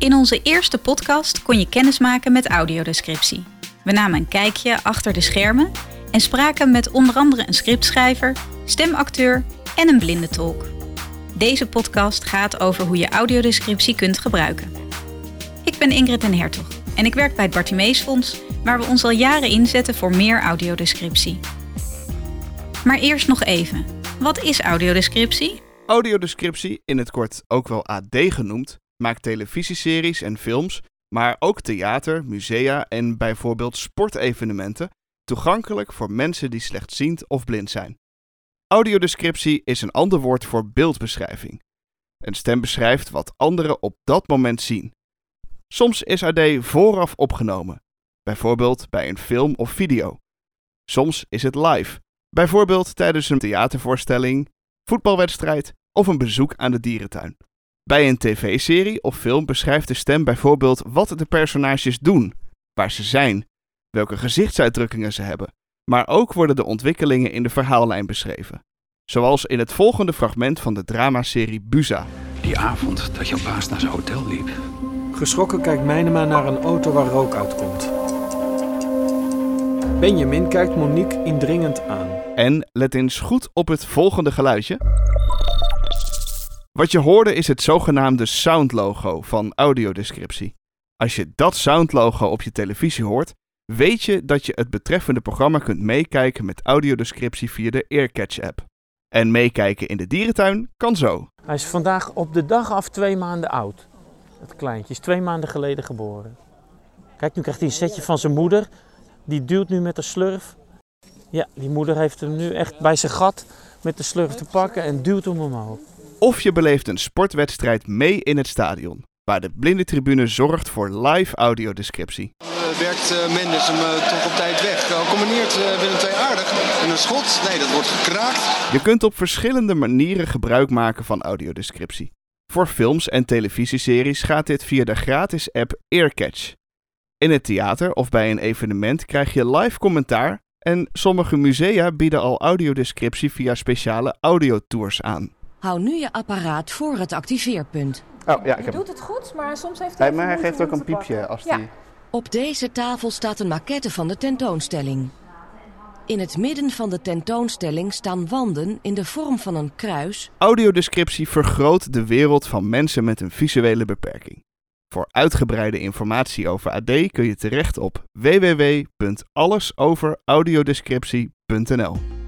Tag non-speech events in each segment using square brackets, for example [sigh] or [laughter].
In onze eerste podcast kon je kennismaken met audiodescriptie. We namen een kijkje achter de schermen en spraken met onder andere een scriptschrijver, stemacteur en een blindentolk. Deze podcast gaat over hoe je audiodescriptie kunt gebruiken. Ik ben Ingrid en Hertog en ik werk bij het Bartimeesfonds, waar we ons al jaren inzetten voor meer audiodescriptie. Maar eerst nog even, wat is audiodescriptie? Audiodescriptie, in het kort ook wel AD genoemd, maakt televisieseries en films, maar ook theater, musea en bijvoorbeeld sportevenementen toegankelijk voor mensen die slechtziend of blind zijn. Audiodescriptie is een ander woord voor beeldbeschrijving. Een stem beschrijft wat anderen op dat moment zien. Soms is AD vooraf opgenomen, bijvoorbeeld bij een film of video. Soms is het live, bijvoorbeeld tijdens een theatervoorstelling, voetbalwedstrijd of een bezoek aan de dierentuin. Bij een tv-serie of film beschrijft de stem bijvoorbeeld wat de personages doen, waar ze zijn, welke gezichtsuitdrukkingen ze hebben, maar ook worden de ontwikkelingen in de verhaallijn beschreven. Zoals in het volgende fragment van de dramaserie Buza. Die avond dat jouw baas naar zijn hotel liep. Geschrokken kijkt Mijnema naar een auto waar rook uitkomt. Benjamin kijkt Monique indringend aan. En let eens goed op het volgende geluidje. Wat je hoorde is het zogenaamde soundlogo van audiodescriptie. Als je dat soundlogo op je televisie hoort, weet je dat je het betreffende programma kunt meekijken met audiodescriptie via de Earcatch-app. En meekijken in de dierentuin kan zo. Hij is vandaag op de dag af twee maanden oud. Het kleintje is twee maanden geleden geboren. Kijk, nu krijgt hij een setje van zijn moeder. Die duwt nu met de slurf. Ja, die moeder heeft hem nu echt bij zijn gat met de slurf te pakken en duwt hem omhoog. Of je beleeft een sportwedstrijd mee in het stadion, waar de blindentribune zorgt voor live audiodescriptie. Werkt uh, Mendes hem uh, toch op tijd weg. Combineert Willem II aardig. En een schot, nee, dat wordt gekraakt. Je kunt op verschillende manieren gebruik maken van audiodescriptie. Voor films en televisieseries gaat dit via de gratis app Earcatch. In het theater of bij een evenement krijg je live commentaar en sommige musea bieden al audiodescriptie via speciale audiotours aan. Hou nu je apparaat voor het activeerpunt. Oh ja, ik Je heb doet het goed, maar soms heeft hij. hij... Maar hij geeft ook een piepje pakken. als Ja. die. Op deze tafel staat een maquette van de tentoonstelling. In het midden van de tentoonstelling staan wanden in de vorm van een kruis Audiodescriptie vergroot de wereld van mensen met een visuele beperking. Voor uitgebreide informatie over AD kun je terecht op www.allesoveraudiodescriptie.nl.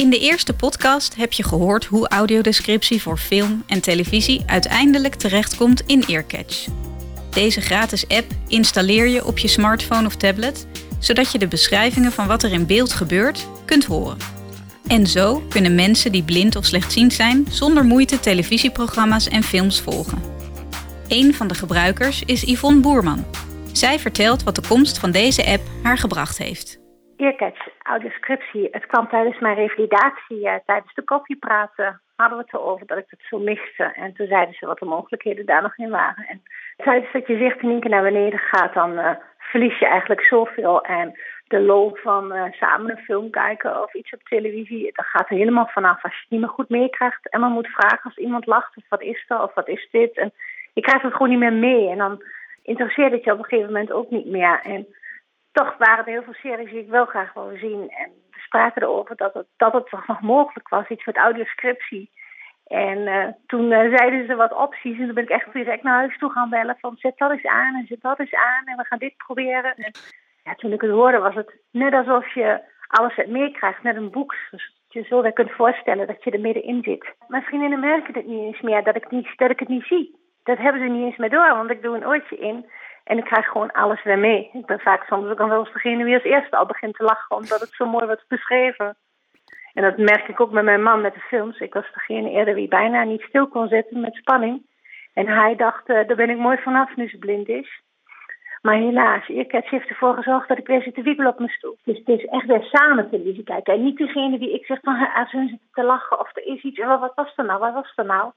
In de eerste podcast heb je gehoord hoe audiodescriptie voor film en televisie uiteindelijk terechtkomt in Earcatch. Deze gratis app installeer je op je smartphone of tablet, zodat je de beschrijvingen van wat er in beeld gebeurt kunt horen. En zo kunnen mensen die blind of slechtziend zijn zonder moeite televisieprogramma's en films volgen. Een van de gebruikers is Yvonne Boerman. Zij vertelt wat de komst van deze app haar gebracht heeft. Earcatch, audioscriptie. Het kwam tijdens mijn revalidatie, eh, tijdens de koffiepraten, hadden we het erover dat ik het zo miste. En toen zeiden ze wat de mogelijkheden daar nog in waren. En tijdens dat je zicht in één keer naar beneden gaat, dan eh, verlies je eigenlijk zoveel. En de lol van eh, samen een film kijken of iets op televisie, dat gaat er helemaal vanaf als je het niet meer goed meekrijgt. En dan moet vragen als iemand lacht of wat is er of wat is dit. En je krijgt het gewoon niet meer mee. En dan interesseert het je op een gegeven moment ook niet meer. En toch waren er heel veel series die ik wel graag wilde zien. En we spraken erover dat het, dat het toch nog mogelijk was, iets met audioscriptie. En eh, toen eh, zeiden ze wat opties en toen ben ik echt direct naar huis toe gaan bellen van zet dat eens aan en zet dat eens aan en we gaan dit proberen. En ja, toen ik het hoorde was het net alsof je alles het meekrijgt, net een boek. Dus je zo weer kunt voorstellen dat je er middenin zit. Mijn vriendinnen merken het niet eens meer dat ik, niet, dat ik het niet zie. Dat hebben ze niet eens meer door, want ik doe een oortje in en ik krijg gewoon alles weer mee. Ik ben vaak soms ook wel eens degene die als eerste al begint te lachen, omdat het zo mooi wordt beschreven. En dat merk ik ook met mijn man met de films. Ik was degene eerder wie bijna niet stil kon zitten met spanning. En hij dacht, eh, daar ben ik mooi vanaf nu ze blind is. Maar helaas, Earcatch heeft ervoor gezorgd dat ik weer zit te wiebelen op mijn stoel. Dus het is echt weer samen televisie kijken. En niet degene die ik zeg van, als hun zitten te lachen of er is iets. Wat was er nou, wat was er nou?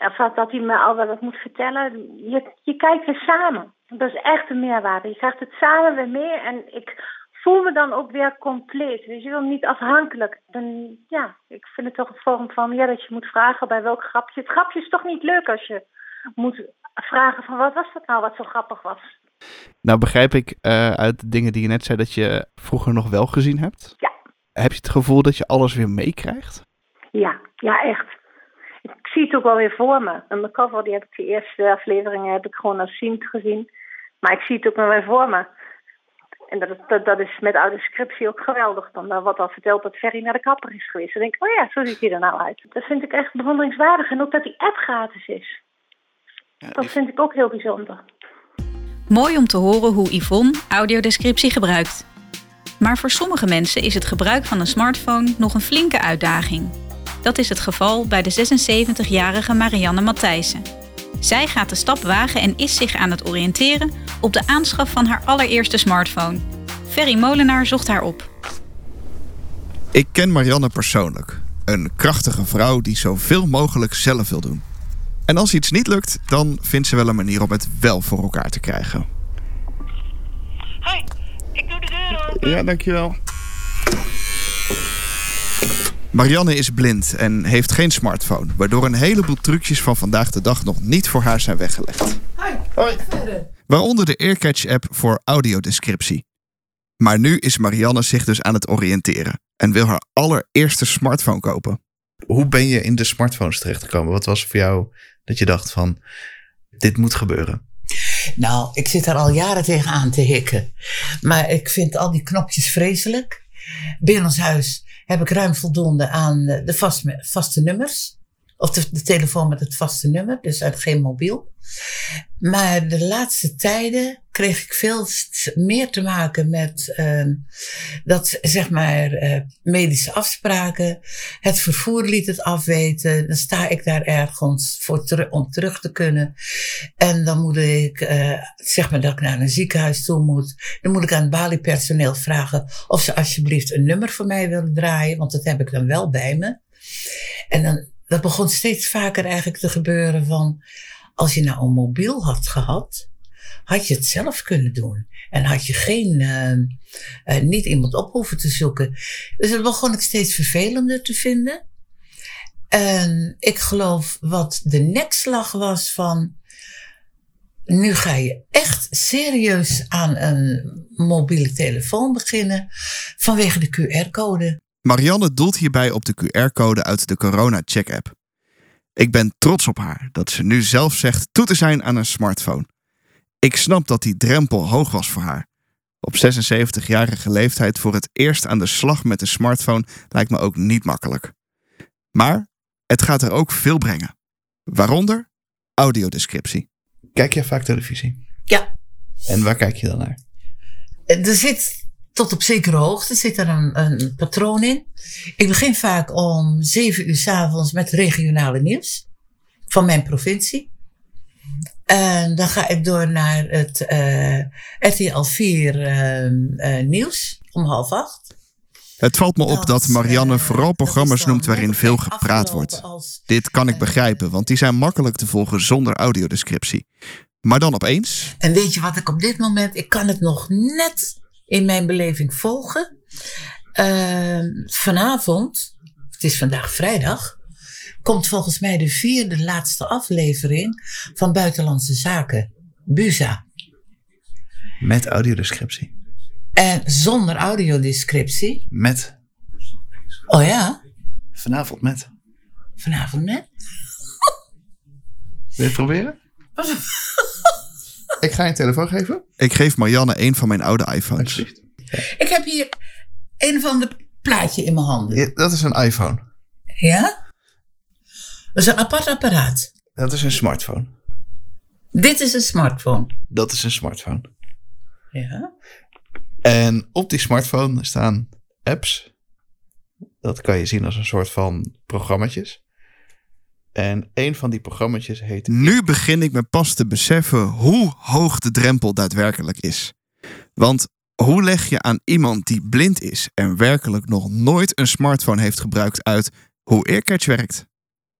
Of dat hij me al wel wat moet vertellen. Je, je kijkt weer samen. Dat is echt een meerwaarde. Je krijgt het samen weer mee. En ik voel me dan ook weer compleet. Dus je wil niet afhankelijk. En ja, ik vind het toch een vorm van ja, dat je moet vragen bij welk grapje. Het grapje is toch niet leuk als je moet vragen van wat was dat nou wat zo grappig was. Nou begrijp ik uh, uit de dingen die je net zei dat je vroeger nog wel gezien hebt. Ja. Heb je het gevoel dat je alles weer meekrijgt? Ja, ja echt. Ik zie het ook wel weer voor me. En mijn cover, die heb ik de eerste afleveringen heb ik gewoon als zien gezien. Maar ik zie het ook wel weer voor me. En dat, dat, dat is met oude scriptie ook geweldig. Dan wordt al verteld dat Ferry naar de kapper is geweest. Dan denk ik, oh ja, zo ziet hij er nou uit. Dat vind ik echt bewonderingswaardig. En ook dat die app gratis is. dat vind ik ook heel bijzonder. Mooi om te horen hoe Yvonne audiodescriptie gebruikt. Maar voor sommige mensen is het gebruik van een smartphone nog een flinke uitdaging. Dat is het geval bij de 76-jarige Marianne Matthijssen. Zij gaat de stap wagen en is zich aan het oriënteren op de aanschaf van haar allereerste smartphone. Ferry Molenaar zocht haar op. Ik ken Marianne persoonlijk. Een krachtige vrouw die zoveel mogelijk zelf wil doen. En als iets niet lukt, dan vindt ze wel een manier om het wel voor elkaar te krijgen. Hoi, ik doe de deur open. Ja, dankjewel. Marianne is blind en heeft geen smartphone, waardoor een heleboel trucjes van vandaag de dag nog niet voor haar zijn weggelegd. Hoi, Hoi. Waaronder de Earcatch-app voor audiodescriptie. Maar nu is Marianne zich dus aan het oriënteren en wil haar allereerste smartphone kopen. Hoe ben je in de smartphones terechtgekomen? Wat was voor jou dat je dacht van, dit moet gebeuren? Nou, ik zit er al jaren tegenaan te hikken. Maar ik vind al die knopjes vreselijk. Bij ons huis heb ik ruim voldoende aan de vaste, nummers. Of de, telefoon met het vaste nummer, dus uit geen mobiel. Maar de laatste tijden kreeg ik veel meer te maken met uh, dat, zeg maar, uh, medische afspraken. Het vervoer liet het afweten. Dan sta ik daar ergens voor om terug te kunnen. En dan moet ik, uh, zeg maar, dat ik naar een ziekenhuis toe moet. Dan moet ik aan het baliepersoneel vragen of ze alsjeblieft een nummer voor mij willen draaien, want dat heb ik dan wel bij me. En dan dat begon steeds vaker eigenlijk te gebeuren van, als je nou een mobiel had gehad, had je het zelf kunnen doen. En had je geen, uh, niet iemand op hoeven te zoeken. Dus dat begon ik steeds vervelender te vinden. En ik geloof wat de nekslag was van, nu ga je echt serieus aan een mobiele telefoon beginnen vanwege de QR-code. Marianne doelt hierbij op de QR-code uit de Corona Check-app. Ik ben trots op haar dat ze nu zelf zegt toe te zijn aan een smartphone. Ik snap dat die drempel hoog was voor haar. Op 76-jarige leeftijd voor het eerst aan de slag met een smartphone lijkt me ook niet makkelijk. Maar het gaat er ook veel brengen. Waaronder audiodescriptie. Kijk jij vaak televisie? Ja. En waar kijk je dan naar? Er zit tot op zekere hoogte zit er een, een patroon in. Ik begin vaak om zeven uur s avonds met regionale nieuws van mijn provincie. En dan ga ik door naar het uh, RTL 4 uh, uh, nieuws om half acht. Het valt me op dat Marianne vooral programma's noemt waarin veel gepraat wordt. Dit kan ik begrijpen, want die zijn makkelijk te volgen zonder audiodescriptie. Maar dan opeens. En weet je wat ik op dit moment. Ik kan het nog net in mijn beleving volgen. Uh, vanavond, het is vandaag vrijdag, komt volgens mij de vierde laatste aflevering van Buitenlandse Zaken, BUSA. Met audiodescriptie. En zonder audiodescriptie. Met. Oh ja? Vanavond met. Vanavond met? Wil je het proberen? [laughs] Ik ga je een telefoon geven. Ik geef Marianne een van mijn oude iPhones. Ik heb hier een van de plaatje in mijn handen. Ja, dat is een iPhone. Ja? Dat is een apart apparaat. Dat is een smartphone. Dit is een smartphone. Dat is een smartphone. Ja. En op die smartphone staan apps. Dat kan je zien als een soort van programma's. En een van die programma's heet. Nu begin ik me pas te beseffen hoe hoog de drempel daadwerkelijk is. Want hoe leg je aan iemand die blind is en werkelijk nog nooit een smartphone heeft gebruikt uit hoe Earcatch werkt?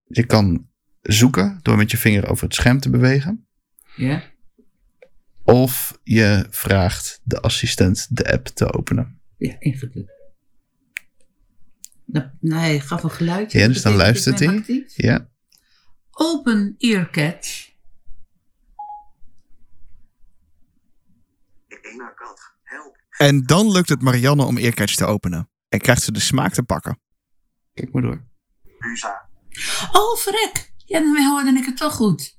Je kan zoeken door met je vinger over het scherm te bewegen. Ja. Of je vraagt de assistent de app te openen. Ja, even nou, nou, hij gaf een geluidje. Ja, dus dan luistert hij. Ja. Open earcat. En dan lukt het Marianne om earcatch te openen. En krijgt ze de smaak te pakken. Kijk maar door. Oh, verrek. Ja, dan hoorde ik het toch goed.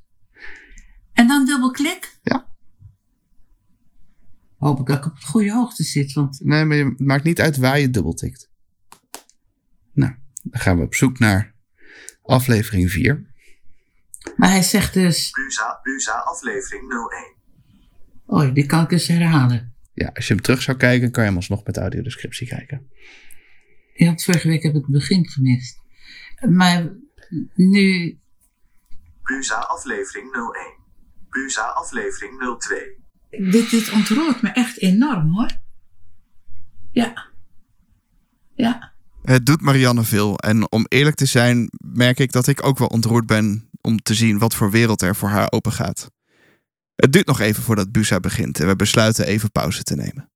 En dan dubbelklik? Ja. Hoop ik dat ik op de goede hoogte zit. Want... Nee, maar het maakt niet uit waar je dubbeltikt. Nou, dan gaan we op zoek naar aflevering 4. Maar hij zegt dus... Buza, Buza, aflevering 01. Oh, die kan ik eens herhalen. Ja, als je hem terug zou kijken, kan je hem alsnog met de audiodescriptie kijken. Ja, want vorige week heb ik het begin gemist. Maar nu... Buza, aflevering 01. Buza, aflevering 02. Dit, dit ontroert me echt enorm, hoor. Ja. Ja. Het doet Marianne veel. En om eerlijk te zijn, merk ik dat ik ook wel ontroerd ben om te zien wat voor wereld er voor haar open gaat. Het duurt nog even voordat Busa begint en we besluiten even pauze te nemen.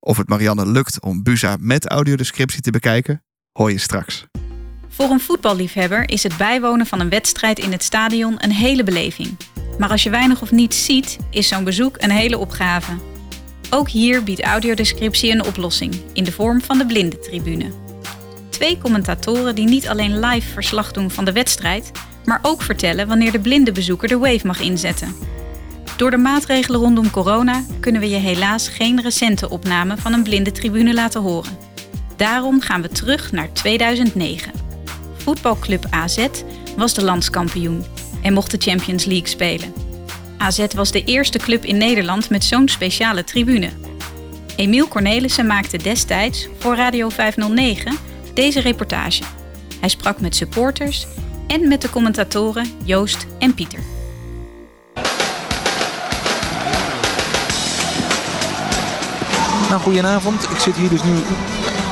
Of het Marianne lukt om Busa met audiodescriptie te bekijken, hoor je straks. Voor een voetballiefhebber is het bijwonen van een wedstrijd in het stadion een hele beleving. Maar als je weinig of niets ziet, is zo'n bezoek een hele opgave. Ook hier biedt audiodescriptie een oplossing in de vorm van de blindentribune. Twee commentatoren die niet alleen live verslag doen van de wedstrijd, maar ook vertellen wanneer de blinde bezoeker de wave mag inzetten. Door de maatregelen rondom corona kunnen we je helaas geen recente opname van een blindentribune laten horen. Daarom gaan we terug naar 2009. Voetbalclub AZ was de landskampioen en mocht de Champions League spelen. AZ was de eerste club in Nederland met zo'n speciale tribune. Emiel Cornelissen maakte destijds voor Radio 509 deze reportage. Hij sprak met supporters en met de commentatoren Joost en Pieter. Nou, goedenavond. Ik zit hier dus nu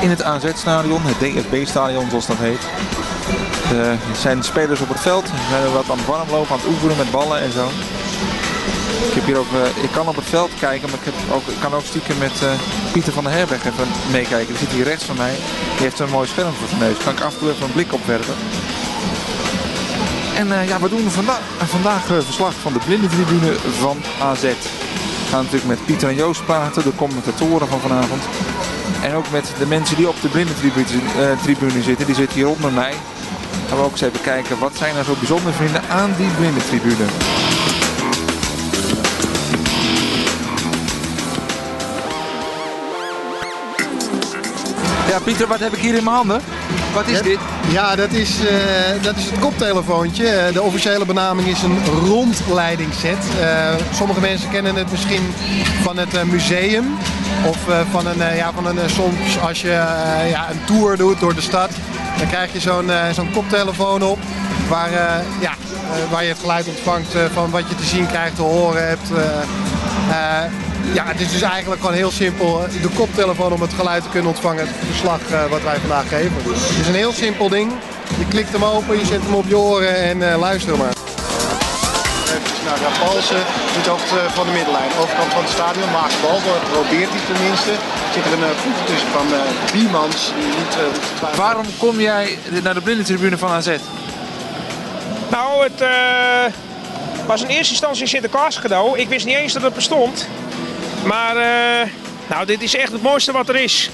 in het AZ-stadion, het DFB-stadion zoals dat heet. Er zijn spelers op het veld, zijn wat aan het warmlopen, aan het oefenen met ballen en zo. Ik, heb hier ook, eh, ik kan op het veld kijken, maar ik, heb ook, ik kan ook stiekem met eh, Pieter van der Herweg even meekijken. Die zit hier rechts van mij. Die heeft een mooi scherm voor zijn neus. Kan ik af en toe even een blik opwerpen. En eh, ja, we doen vanda vandaag eh, verslag van de blindentribune van AZ. We gaan natuurlijk met Pieter en Joost praten, de commentatoren van vanavond. En ook met de mensen die op de blindentribune tribune zitten. Die zitten hier onder mij. Gaan we ook eens even kijken wat zij nou zo bijzonder vinden aan die blindentribune. Ja, Pieter, wat heb ik hier in mijn handen? Wat is dit? Ja, dat is, eh, dat is het koptelefoontje. Eh, De officiële benaming is een rondleidingsset. Eh, sommige mensen kennen het misschien van het museum. Of van een, ja, van een soms als je ja, een tour doet door de stad. Dan krijg je zo'n zo'n koptelefoon op. Waar, ja, waar je het geluid ontvangt van wat je te zien krijgt, te horen hebt. Eh, ja, het is dus eigenlijk gewoon heel simpel. De koptelefoon om het geluid te kunnen ontvangen. Het verslag eh, wat wij vandaag geven. Het is een heel simpel ding. Je klikt hem open, je zet hem op je oren en eh, luister maar. Even naar de Palsen, niet hoogte van de middenlijn. Overkant van het stadion, maakt bal, probeert hij tenminste. Zit er een uh, voet tussen van eh Biemans. Die niet, eh, Waarom kom jij naar de blindentribune van AZ? Nou, het eh, was in eerste instantie een Sinterklaas cadeau. Ik wist niet eens dat het bestond. Maar eh, nou, dit is echt het mooiste wat er is.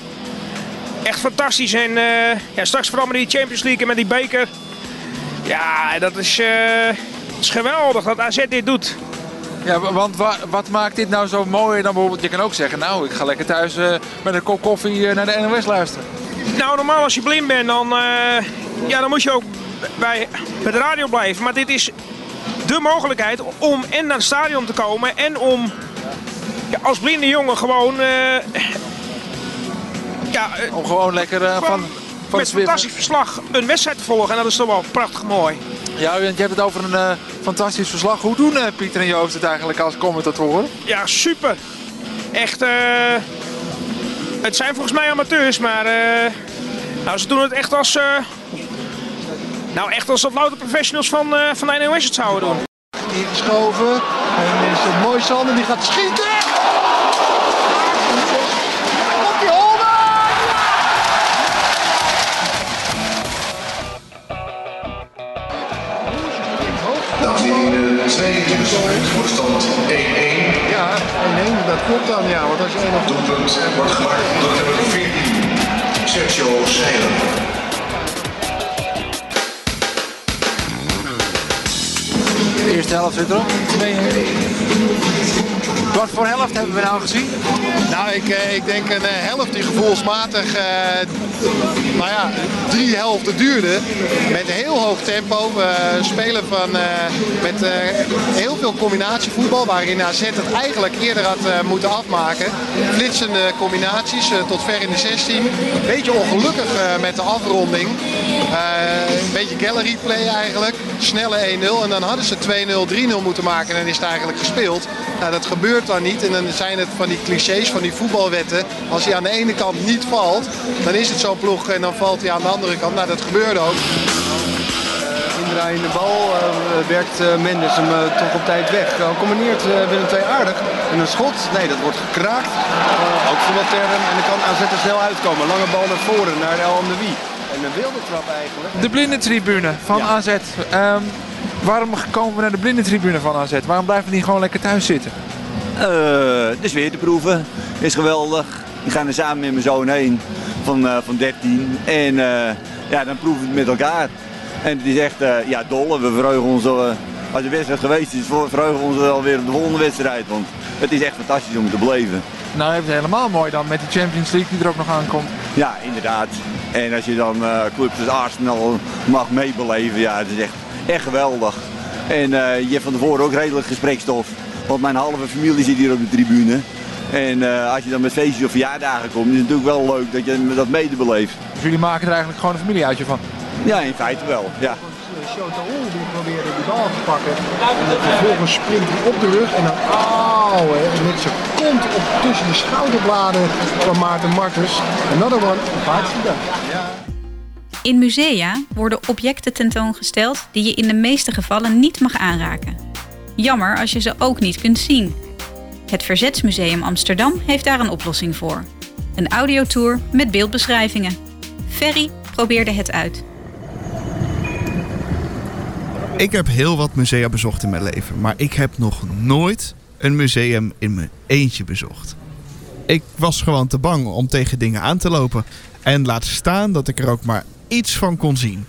Echt fantastisch. En eh, ja, straks vooral met die Champions League en met die beker. Ja, dat is, eh, dat is geweldig dat AZ dit doet. Ja, wa- want wa- wat maakt dit nou zo mooi dan bijvoorbeeld? Je kan ook zeggen, nou, ik ga lekker thuis met een kop koffie naar de NOS luisteren. Nou, normaal als je blind bent, dan, ja, dan moet je ook bij, bij de radio blijven. Maar dit is de mogelijkheid om en naar het stadion te komen en om als blinde jongen gewoon... eh, ja, eh, Om gewoon lekker eh, van, van met fantastisch verslag een wedstrijd te volgen. En dat is toch wel prachtig mooi. Ja, want je hebt het over een eh, fantastisch verslag. Hoe doen eh, Pieter en Joost het eigenlijk als commentatoren? Ja, super. Echt, eh, het zijn volgens mij amateurs, maar eh, nou, ze doen het echt als, eh, nou, echt als dat louter professionals van, eh, van de NOS het zouden doen. Ingeschoven. En is het mooi Sander die gaat schieten. Klopt dan, ja. Want als je 1 Doelpunt wordt gemaakt door de 14. Sergio Zeilen. De eerste helft zit erop. 2-1. Wat voor helft hebben we nou gezien? Nou, ik, eh, ik denk een eh, helft die gevoelsmatig, eh, nou ja, drie helften duurde. Met heel hoog tempo. Spelen van, met heel veel combinatievoetbal. Waarin AZ het eigenlijk eerder had moeten afmaken. Flitsende combinaties tot ver in de 16. Een beetje ongelukkig met de afronding. Een beetje gallery play eigenlijk. Snelle 1-0. En dan hadden ze 2-0, 3-0 moeten maken. En is het eigenlijk gespeeld. Nou, dat gebeurt dan niet. En dan zijn het van die clichés, van die voetbalwetten. Als hij aan de ene kant niet valt, dan is het zo'n ploeg. En dan valt hij aan de andere kant. Nou, dat gebeurde ook. Indraaiende bal eh, werkt eh, Mendes hem eh, toch op tijd weg. Uh, combineert Willem II aardig. En een schot, nee dat wordt gekraakt. Ook van de. En dan kan AZ er snel uitkomen. Lange bal naar voren, naar El Amdewi. En een wilde trap eigenlijk. De blindentribune van AZ. Um, waarom komen we naar de blindentribune van AZ? Waarom blijven we niet gewoon lekker thuis zitten? Uh, dus weer te proeven. Is geweldig. Ik ga er samen met mijn zoon heen van, uh, van 13. En uh, ja, dan proeven we het met elkaar. En het is echt ja, dolle. We verheugen ons, als de wedstrijd geweest is, verheugen we ons alweer op de volgende wedstrijd. Want het is echt fantastisch om te beleven. Nou, het is helemaal mooi dan met de Champions League die er ook nog aankomt. Ja, inderdaad. En als je dan clubs als Arsenal mag meebeleven, ja, het is echt, echt geweldig. En je hebt van tevoren ook redelijk gesprekstof. Want mijn halve familie zit hier op de tribune. En uh, als je dan met feestjes of verjaardagen komt, is het natuurlijk wel leuk dat je dat mede beleeft. Dus jullie maken er eigenlijk gewoon een familieuitje van? Ja, in feite wel, ja. Choteau die probeerde die bal te pakken. En vervolgens sprint hij op de rug en dan auw, met zijn kont op tussen de schouderbladen van Maarten Martens. Another one, hartstikke dank. In musea worden objecten tentoongesteld die je in de meeste gevallen niet mag aanraken. Jammer als je ze ook niet kunt zien. Het Verzetsmuseum Amsterdam heeft daar een oplossing voor. Een audiotour met beeldbeschrijvingen. Ferry probeerde het uit. Ik heb heel wat musea bezocht in mijn leven, maar ik heb nog nooit een museum in mijn eentje bezocht. Ik was gewoon te bang om tegen dingen aan te lopen en laat staan dat ik er ook maar iets van kon zien.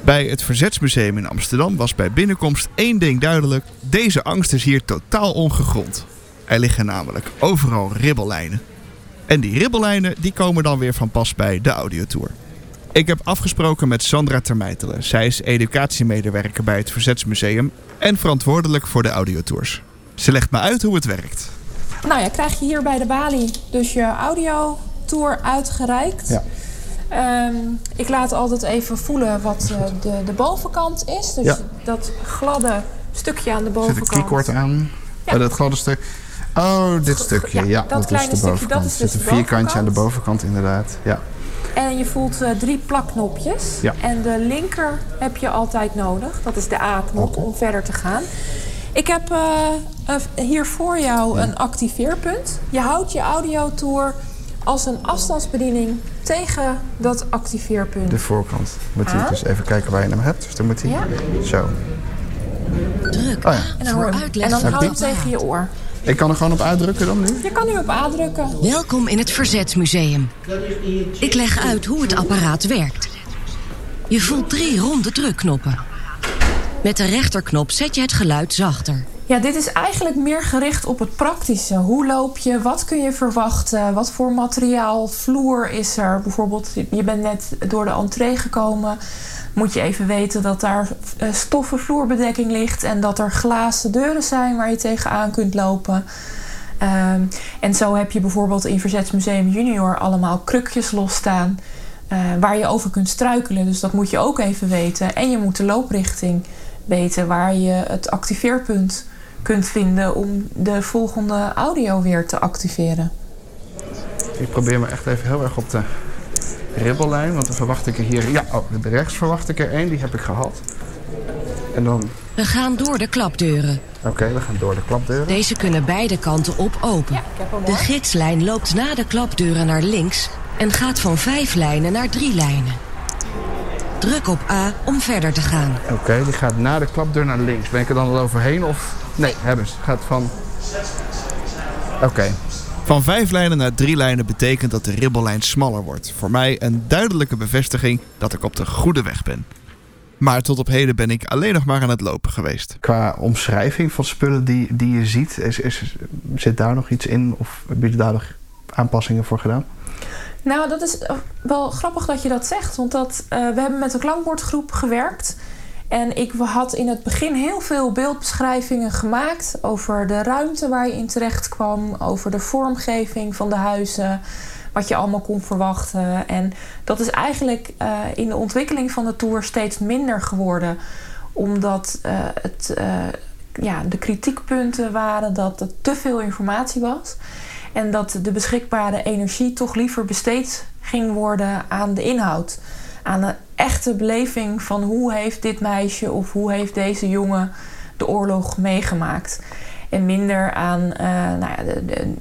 Bij het Verzetsmuseum in Amsterdam was bij binnenkomst één ding duidelijk: deze angst is hier totaal ongegrond. Er liggen namelijk overal ribbellijnen. En die ribbellijnen die komen dan weer van pas bij de audiotour. Ik heb afgesproken met Sandra Termeitelen. Zij is educatiemedewerker bij het Verzetsmuseum en verantwoordelijk voor de audiotours. Ze legt me uit hoe het werkt. Nou ja, krijg je hier bij de balie dus je audiotour uitgereikt. Ja. Um, ik laat altijd even voelen wat uh, de, de bovenkant is. Dus ja. dat gladde stukje aan de Zit bovenkant. een keycord aan? Ja. Oh, dat gladde stuk. Oh, dit stukje. Ja, Ja, dat dat, is de stukje, bovenkant. dat is Er dus zit een vierkantje aan de bovenkant inderdaad. Ja. En je voelt uh, drie plakknopjes. Ja. En de linker heb je altijd nodig. Dat is de A-knop okay. om verder te gaan. Ik heb uh, uh, hier voor jou ja. een activeerpunt. Je houdt je audiotour als een afstandsbediening tegen dat activeerpunt. De voorkant. Moet je dus even kijken waar je hem hebt. Dus dan moet hij ja. zo. Druk. Oh ja. En dan, en dan hou je hem tegen je oor. Ik kan er gewoon op uitdrukken dan nu? Je kan nu op uitdrukken. Welkom in het Verzetsmuseum. Ik leg uit hoe het apparaat werkt. Je voelt drie ronde drukknoppen. Met de rechterknop zet je het geluid zachter. Ja, dit is eigenlijk meer gericht op het praktische. Hoe loop je? Wat kun je verwachten? Wat voor materiaal, vloer is er? Bijvoorbeeld, je bent net door de entree gekomen. Moet je even weten dat daar stoffen vloerbedekking ligt... en dat er glazen deuren zijn waar je tegenaan kunt lopen. Um, en zo heb je bijvoorbeeld in Verzetsmuseum Junior allemaal krukjes losstaan... Uh, waar je over kunt struikelen. Dus dat moet je ook even weten. En je moet de looprichting weten waar je het activeerpunt kunt vinden om de volgende audio weer te activeren. Ik probeer me echt even heel erg op de ribbellijn, want dan verwacht ik er hier... Ja, oh, rechts verwacht ik er één, die heb ik gehad. En dan... We gaan door de klapdeuren. Oké, okay, we gaan door de klapdeuren. Deze kunnen beide kanten op open. Ja, de gidslijn loopt na de klapdeuren naar links en gaat van vijf lijnen naar drie lijnen. Druk op A om verder te gaan. Oké, okay, die gaat na de klapdeur naar links. Ben ik er dan al overheen of... Nee, hebben ze. Gaat van Oké. Van vijf lijnen naar drie lijnen betekent dat de ribbellijn smaller wordt. Voor mij een duidelijke bevestiging dat ik op de goede weg ben. Maar tot op heden ben ik alleen nog maar aan het lopen geweest. Qua omschrijving van spullen die, die je ziet, is, is, zit daar nog iets in? Of hebben jullie daar nog aanpassingen voor gedaan? Nou, dat is wel grappig dat je dat zegt. Want dat, uh, we hebben met een klankbordgroep gewerkt. En ik had in het begin heel veel beeldbeschrijvingen gemaakt over de ruimte waar je in terecht kwam, over de vormgeving van de huizen, wat je allemaal kon verwachten. En dat is eigenlijk uh, in de ontwikkeling van de tour steeds minder geworden, omdat uh, het, uh, ja, de kritiekpunten waren dat er te veel informatie was. En dat de beschikbare energie toch liever besteed ging worden aan de inhoud. Aan de echte beleving van hoe heeft dit meisje of hoe heeft deze jongen de oorlog meegemaakt. En minder aan, uh, nou ja, de, de,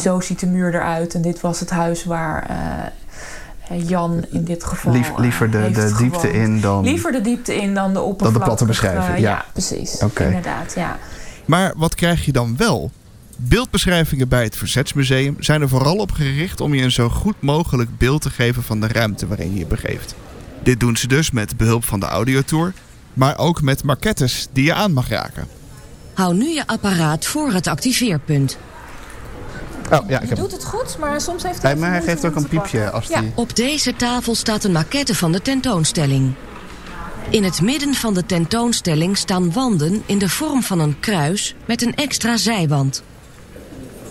zo ziet de muur eruit en dit was het huis waar uh, Jan in dit geval. Lief, liever de, de diepte in dan. Liever de diepte in dan de oppervlakte. Dan de platte beschrijving. Ja, ja precies. Okay. Inderdaad, ja. Maar wat krijg je dan wel? Beeldbeschrijvingen bij het Verzetsmuseum zijn er vooral op gericht om je een zo goed mogelijk beeld te geven van de ruimte waarin je je begeeft. Dit doen ze dus met behulp van de audiotour, maar ook met maquettes die je aan mag raken. Hou nu je apparaat voor het activeerpunt. Oh, ja, ik heb... doet het goed, maar soms heeft hij. maar hij geeft ook een piepje als ja. die. Op deze tafel staat een maquette van de tentoonstelling. In het midden van de tentoonstelling staan wanden in de vorm van een kruis met een extra zijwand.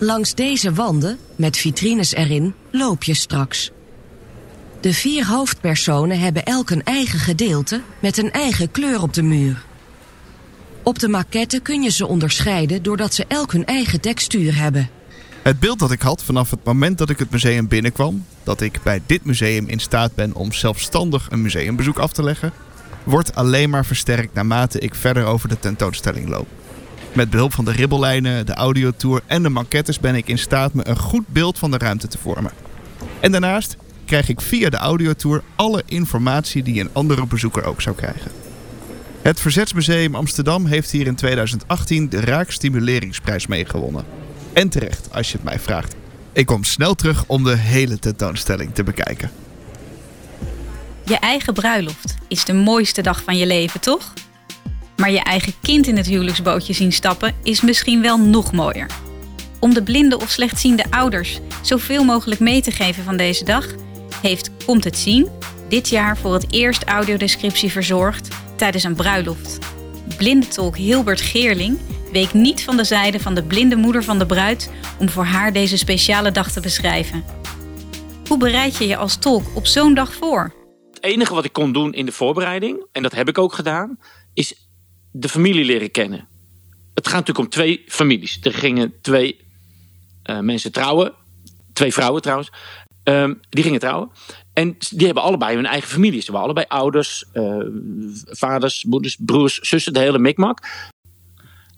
Langs deze wanden, met vitrines erin, loop je straks. De vier hoofdpersonen hebben elk een eigen gedeelte met een eigen kleur op de muur. Op de maquette kun je ze onderscheiden doordat ze elk hun eigen textuur hebben. Het beeld dat ik had vanaf het moment dat ik het museum binnenkwam, dat ik bij dit museum in staat ben om zelfstandig een museumbezoek af te leggen, wordt alleen maar versterkt naarmate ik verder over de tentoonstelling loop. Met behulp van de ribbellijnen, de audiotour en de maquettes ben ik in staat me een goed beeld van de ruimte te vormen. En daarnaast krijg ik via de audiotour alle informatie die een andere bezoeker ook zou krijgen. Het Verzetsmuseum Amsterdam heeft hier in 2018 de Raakstimuleringsprijs meegewonnen. En terecht, als je het mij vraagt. Ik kom snel terug om de hele tentoonstelling te bekijken. Je eigen bruiloft is de mooiste dag van je leven, toch? Maar je eigen kind in het huwelijksbootje zien stappen is misschien wel nog mooier. Om de blinde of slechtziende ouders zoveel mogelijk mee te geven van deze dag, heeft Komt het zien dit jaar voor het eerst audiodescriptie verzorgd tijdens een bruiloft. Blindentolk Hilbert Geerling week niet van de zijde van de blinde moeder van de bruid om voor haar deze speciale dag te beschrijven. Hoe bereid je je als tolk op zo'n dag voor? Het enige wat ik kon doen in de voorbereiding, en dat heb ik ook gedaan, is de familie leren kennen. Het gaat natuurlijk om twee families. Er gingen twee uh, mensen trouwen. Twee vrouwen trouwens. Um, die gingen trouwen. En die hebben allebei hun eigen familie. Ze waren allebei ouders, uh, vaders, moeders, broers, zussen, de hele mikmak.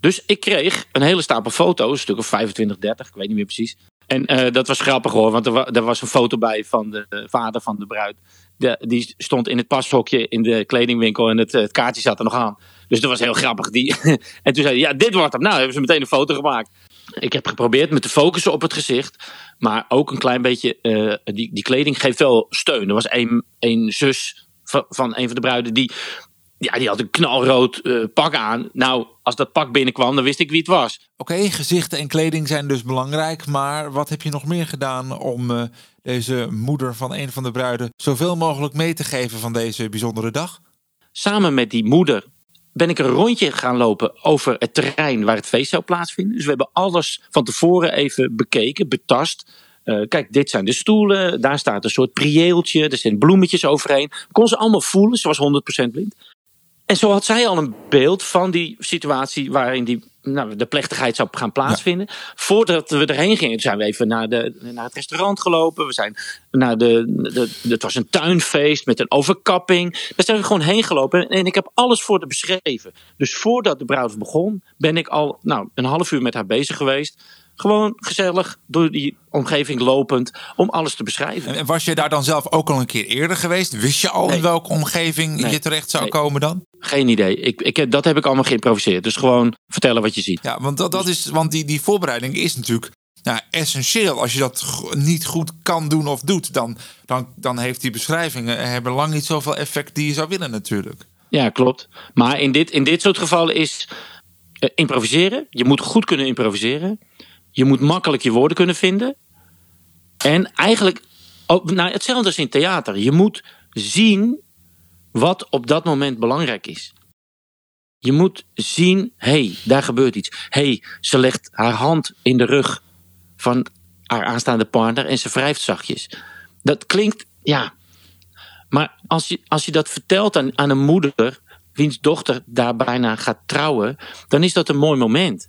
Dus ik kreeg een hele stapel foto's, een stuk of 25, 30, ik weet niet meer precies. En uh, dat was grappig hoor, want er, wa was een foto bij van de vader van de bruid. Die stond in het pashokje in de kledingwinkel en het, kaartje zat er nog aan. Dus dat was heel grappig. Die [laughs] en toen zei hij, ja, dit wordt hem. Nou, hebben ze meteen een foto gemaakt. Ik heb geprobeerd me te focussen op het gezicht. Maar ook een klein beetje, uh, die, die kleding geeft wel steun. Er was een, een zus van, van een van de bruiden die, ja, die had een knalrood uh, pak aan. Nou, als dat pak binnenkwam, dan wist ik wie het was. Oké, okay, gezichten en kleding zijn dus belangrijk. Maar wat heb je nog meer gedaan om uh, deze moeder van een van de bruiden zoveel mogelijk mee te geven van deze bijzondere dag? Samen met die moeder ben ik een rondje gaan lopen over het terrein waar het feest zou plaatsvinden. Dus we hebben alles van tevoren even bekeken, betast. Uh, kijk, dit zijn de stoelen, daar staat een soort prieeltje, er zijn bloemetjes overheen. Kon ze allemaal voelen, ze was 100% blind. En zo had zij al een beeld van die situatie waarin die, nou, de plechtigheid zou gaan plaatsvinden. Ja. Voordat we erheen gingen, zijn we even naar, de, naar het restaurant gelopen. We zijn naar de, de, het was een tuinfeest met een overkapping. Daar zijn we gewoon heen gelopen en ik heb alles voor haar beschreven. Dus voordat de bruiloft begon, ben ik al nou, een half uur met haar bezig geweest. Gewoon gezellig door die omgeving lopend om alles te beschrijven. En was je daar dan zelf ook al een keer eerder geweest? Wist je al in welke omgeving Nee. je terecht zou Nee. komen dan? Geen idee. Ik, ik, dat heb ik allemaal geïmproviseerd. Dus gewoon vertellen wat je ziet. Ja, want dat, dat is, want die, die voorbereiding is natuurlijk nou, essentieel. Als je dat niet goed kan doen of doet, dan, dan, dan heeft die beschrijvingen hebben lang niet zoveel effect die je zou willen natuurlijk. Ja, klopt. Maar in dit, in dit soort gevallen is eh, improviseren. Je moet goed kunnen improviseren. Je moet makkelijk je woorden kunnen vinden. En eigenlijk nou, hetzelfde als in theater. Je moet zien wat op dat moment belangrijk is. Je moet zien, hé, hey, daar gebeurt iets. Hé, hey, ze legt haar hand in de rug van haar aanstaande partner en ze wrijft zachtjes. Dat klinkt, ja, maar als je, als je dat vertelt aan, aan een moeder, wiens dochter daar bijna gaat trouwen, dan is dat een mooi moment.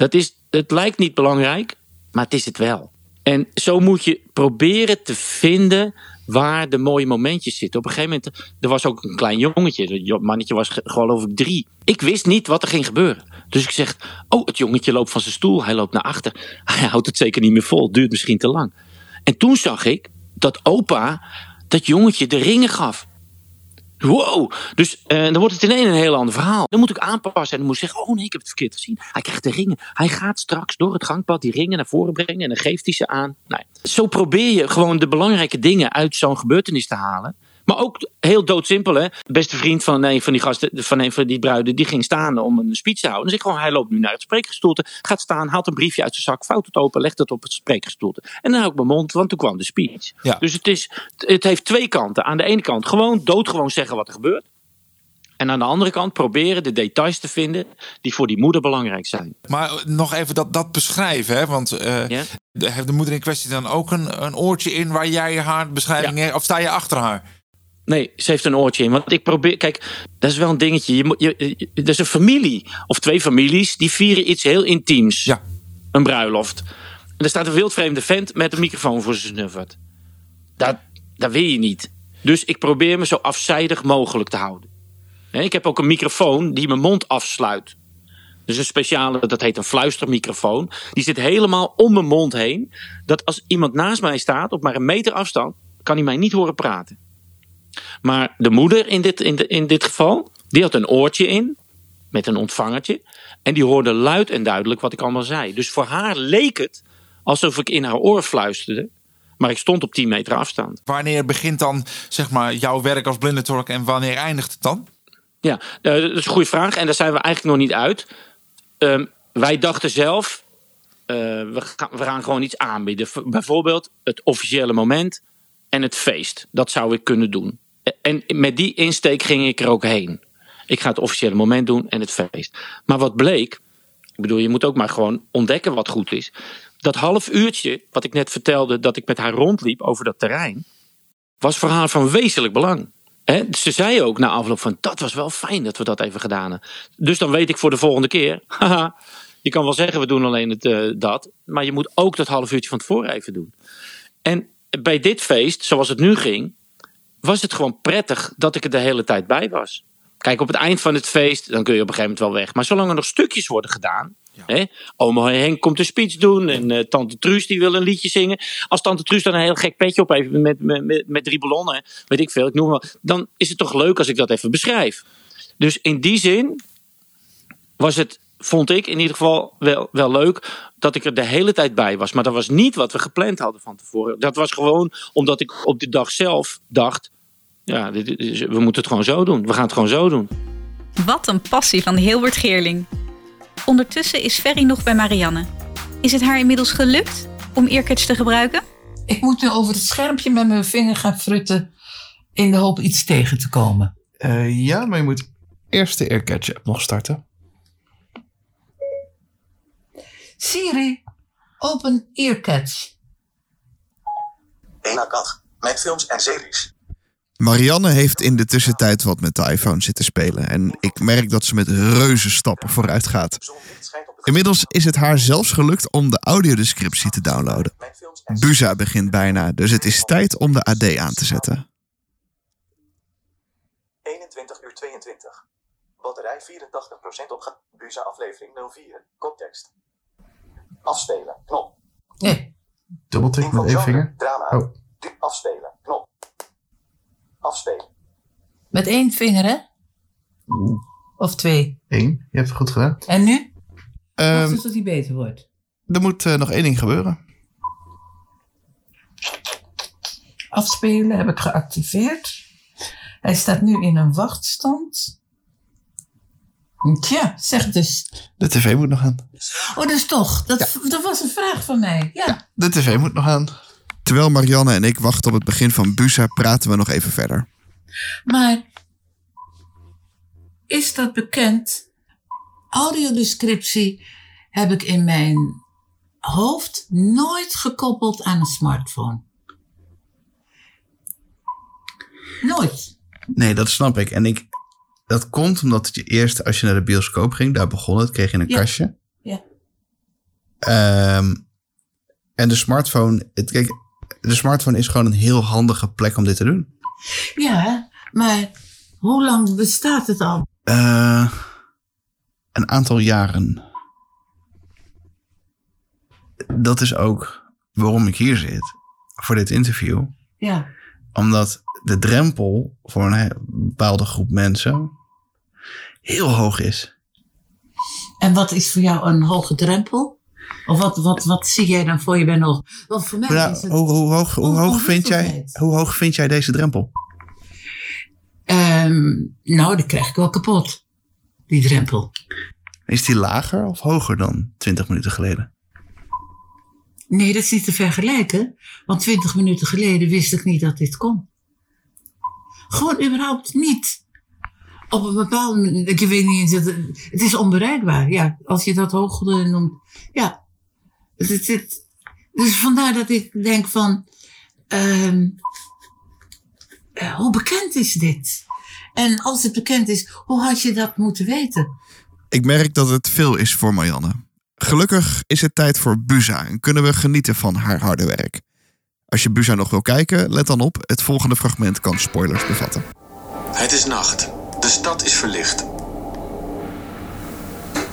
Dat is, het lijkt niet belangrijk, maar het is het wel. En zo moet je proberen te vinden waar de mooie momentjes zitten. Op een gegeven moment, er was ook een klein jongetje. Dat mannetje was ge- geloof ik drie. Ik wist niet wat er ging gebeuren. Dus ik zeg, oh, het jongetje loopt van zijn stoel. Hij loopt naar achter. [laughs] Hij houdt het zeker niet meer vol. Het duurt misschien te lang. En toen zag ik dat opa dat jongetje de ringen gaf. Wow, dus eh, dan wordt het ineens een heel ander verhaal. Dan moet ik aanpassen en dan moet ik zeggen: Oh nee, ik heb het verkeerd gezien. Hij krijgt de ringen. Hij gaat straks door het gangpad die ringen naar voren brengen en dan geeft hij ze aan. Nou, zo probeer je gewoon de belangrijke dingen uit zo'n gebeurtenis te halen. Maar ook heel doodsimpel, hè. Beste vriend van een van die gasten, van een van die bruiden, die ging staan om een speech te houden. Zeg ik gewoon, hij loopt nu naar het spreekgestoelte, gaat staan, haalt een briefje uit zijn zak, vouwt het open, legt het op het spreekgestoelte. En dan hou ik mijn mond, want toen kwam de speech. Ja. Dus het, is, het heeft twee kanten. Aan de ene kant gewoon doodgewoon zeggen wat er gebeurt. En aan de andere kant proberen de details te vinden die voor die moeder belangrijk zijn. Maar eh, nog even dat, dat beschrijven, hè? want eh, heeft de moeder in kwestie dan ook een, een oortje in waar jij haar beschrijving hebt, of sta je achter haar? Nee, ze heeft een oortje in. Want ik probeer. Kijk, dat is wel een dingetje. Je, moet- je, je- er is een familie of twee families die vieren iets heel intiems. Ja. Een bruiloft. En er staat een wildvreemde vent met een microfoon voor zijn snuffert. Dat, dat wil je niet. Dus ik probeer me zo afzijdig mogelijk te houden. Ik heb ook een microfoon die mijn mond afsluit. Dus een speciale, dat heet een fluistermicrofoon. Die zit helemaal om mijn mond heen. Dat als iemand naast mij staat, op maar een meter afstand, kan hij mij niet horen praten. Maar de moeder in dit, in, de, in dit geval, die had een oortje in. Met een ontvangertje. En die hoorde luid en duidelijk wat ik allemaal zei. Dus voor haar leek het alsof ik in haar oor fluisterde. Maar ik stond op 10 meter afstand. Wanneer begint dan zeg maar, jouw werk als blindentolk en wanneer eindigt het dan? Ja, eh, dat is een goede vraag. En daar zijn we eigenlijk nog niet uit. Ehm, wij dachten zelf, eh, we, gaan, we gaan gewoon iets aanbieden. Bijvoorbeeld het officiële moment en het feest. Dat zou ik kunnen doen. En met die insteek ging ik er ook heen. Ik ga het officiële moment doen en het feest. Maar wat bleek, ik bedoel, je moet ook maar gewoon ontdekken wat goed is. Dat half uurtje, wat ik net vertelde, dat ik met haar rondliep over dat terrein, was voor haar van wezenlijk belang. Ze zei ook na afloop van, dat was wel fijn dat we dat even gedaan hebben. Dus dan weet ik voor de volgende keer, [laughs] je kan wel zeggen we doen alleen het, eh, dat, maar je moet ook dat half uurtje van tevoren even doen. En bij dit feest, zoals het nu ging, was het gewoon prettig dat ik er de hele tijd bij was. Kijk, op het eind van het feest, dan kun je op een gegeven moment wel weg. Maar zolang er nog stukjes worden gedaan. Hè, oma Henk komt een speech doen. En eh, tante Truus die wil een liedje zingen. Als tante Truus dan een heel gek petje op heeft met, met, met, met drie ballonnen. Weet ik veel, ik noem maar. Dan is het toch leuk als ik dat even beschrijf. Dus in die zin was het, vond ik in ieder geval wel, wel leuk dat ik er de hele tijd bij was. Maar dat was niet wat we gepland hadden van tevoren. Dat was gewoon omdat ik op de dag zelf dacht... Ja, dit is- we moeten het gewoon zo doen. We gaan het gewoon zo doen. Wat een passie van Hilbert Geerling. Ondertussen is Ferry nog bij Marianne. Is het haar inmiddels gelukt om Earcatch te gebruiken? Ik moet nu over het schermpje met mijn vinger gaan frutten in de hoop iets tegen te komen. Eh, ja, maar je moet eerst de Aircatch app nog starten. Siri, open Earcatch. Eén dag met films en series. Marianne heeft in de tussentijd wat met de iPhone zitten spelen. En ik merk dat ze met reuze stappen vooruit gaat. Inmiddels is het haar zelfs gelukt om de audiodescriptie te downloaden. Buza begint bijna, dus het is tijd om de AD aan te zetten. 21 uur 22. Batterij 84% opge... Buza aflevering 04. Koptekst. Afspelen. Knop. Nee. Dubbeltik met één vinger. Drama. Oh. Afspelen. Knop. Afspelen. Met één vinger, hè? Of twee. Eén. Je hebt het goed gedaan. En nu? Ehm, Wacht eens tot hij beter wordt. er moet eh, nog één ding gebeuren. Afspelen heb ik geactiveerd. Hij staat nu in een wachtstand. Tja, zeg dus. De tv moet nog aan. Oh, dus toch. Dat, dat was een vraag van mij. Ja. De tv moet nog aan. Terwijl Marianne en ik wachten op het begin van Busa, praten we nog even verder. Maar is dat bekend? Audiodescriptie heb ik in mijn hoofd nooit gekoppeld aan een smartphone. Nooit. Nee, dat snap ik. En ik, dat komt omdat je eerst, als je naar de bioscoop ging, daar begon het, kreeg je een Ja. kastje. Ja. Ehm, en de smartphone, het, kijk, de smartphone is gewoon een heel handige plek om dit te doen. Ja, maar hoe lang bestaat het al? Eh, een aantal jaren. Dat is ook waarom ik hier zit, voor dit interview. Ja. Omdat de drempel voor een bepaalde groep mensen heel hoog is. En wat is voor jou een hoge drempel? Of wat, wat, wat zie jij dan voor je bij nog? Want voor mij Nou, is het... hoe, hoe, hoog, hoe, hoog vind jij, hoe hoog vind jij deze drempel? Ehm, nou, die krijg ik wel kapot. Die drempel. Is die lager of hoger dan 20 minuten geleden? Nee, dat is niet te vergelijken. Want twintig minuten geleden wist ik niet dat dit kon. Gewoon überhaupt niet. Op een bepaalde manier. Ik weet niet eens. Het, het is onbereikbaar. Ja, als je dat hoog noemt. Ja. Het, het, het- dus vandaar dat ik denk van. ehm, eh, hoe bekend is dit? En als het bekend is, hoe had je dat moeten weten? Ik merk dat het veel is voor Marianne. Gelukkig is het tijd voor Buza en kunnen we genieten van haar harde werk. Als je Buza nog wil kijken, let dan op, het volgende fragment kan spoilers bevatten. Het is nacht. De stad is verlicht.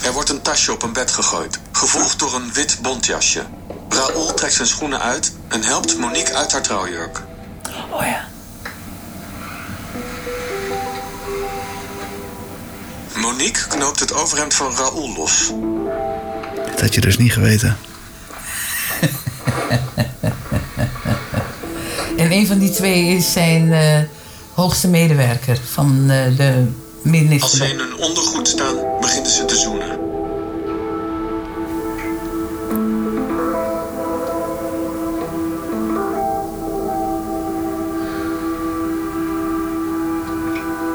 Er wordt een tasje op een bed gegooid, gevolgd door een wit bontjasje. Raoul trekt zijn schoenen uit en helpt Monique uit haar trouwjurk. Oh ja. Monique knoopt het overhemd van Raoul los. Dat had je dus niet geweten. [laughs] En een van die twee is zijn eh, hoogste medewerker van eh, de minister. Als ze in hun ondergoed staan, beginnen ze te zoenen.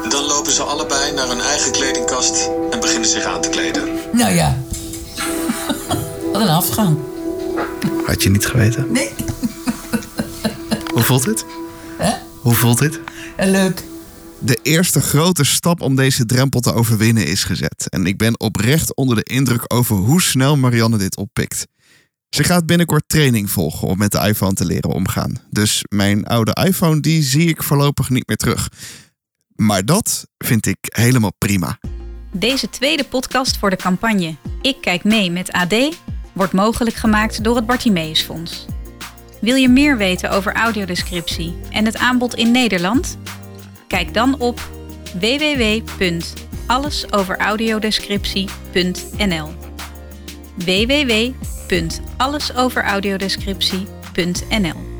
Dan lopen ze allebei naar hun eigen kledingkast en beginnen zich aan te kleden. Nou ja. Wat een afgang. Had je niet geweten? Nee. Hoe voelt dit? Hè? Hoe voelt dit? En leuk. De eerste grote stap om deze drempel te overwinnen is gezet. En ik ben oprecht onder de indruk over hoe snel Marianne dit oppikt. Ze gaat binnenkort training volgen om met de iPhone te leren omgaan. Dus mijn oude iPhone die zie ik voorlopig niet meer terug. Maar dat vind ik helemaal prima. Deze tweede podcast voor de campagne Ik kijk mee met AD wordt mogelijk gemaakt door het Bartimeusfonds. Wil je meer weten over audiodescriptie en het aanbod in Nederland? Kijk dan op www.allesoveraudiodescriptie.nl www.allesoveraudiodescriptie.nl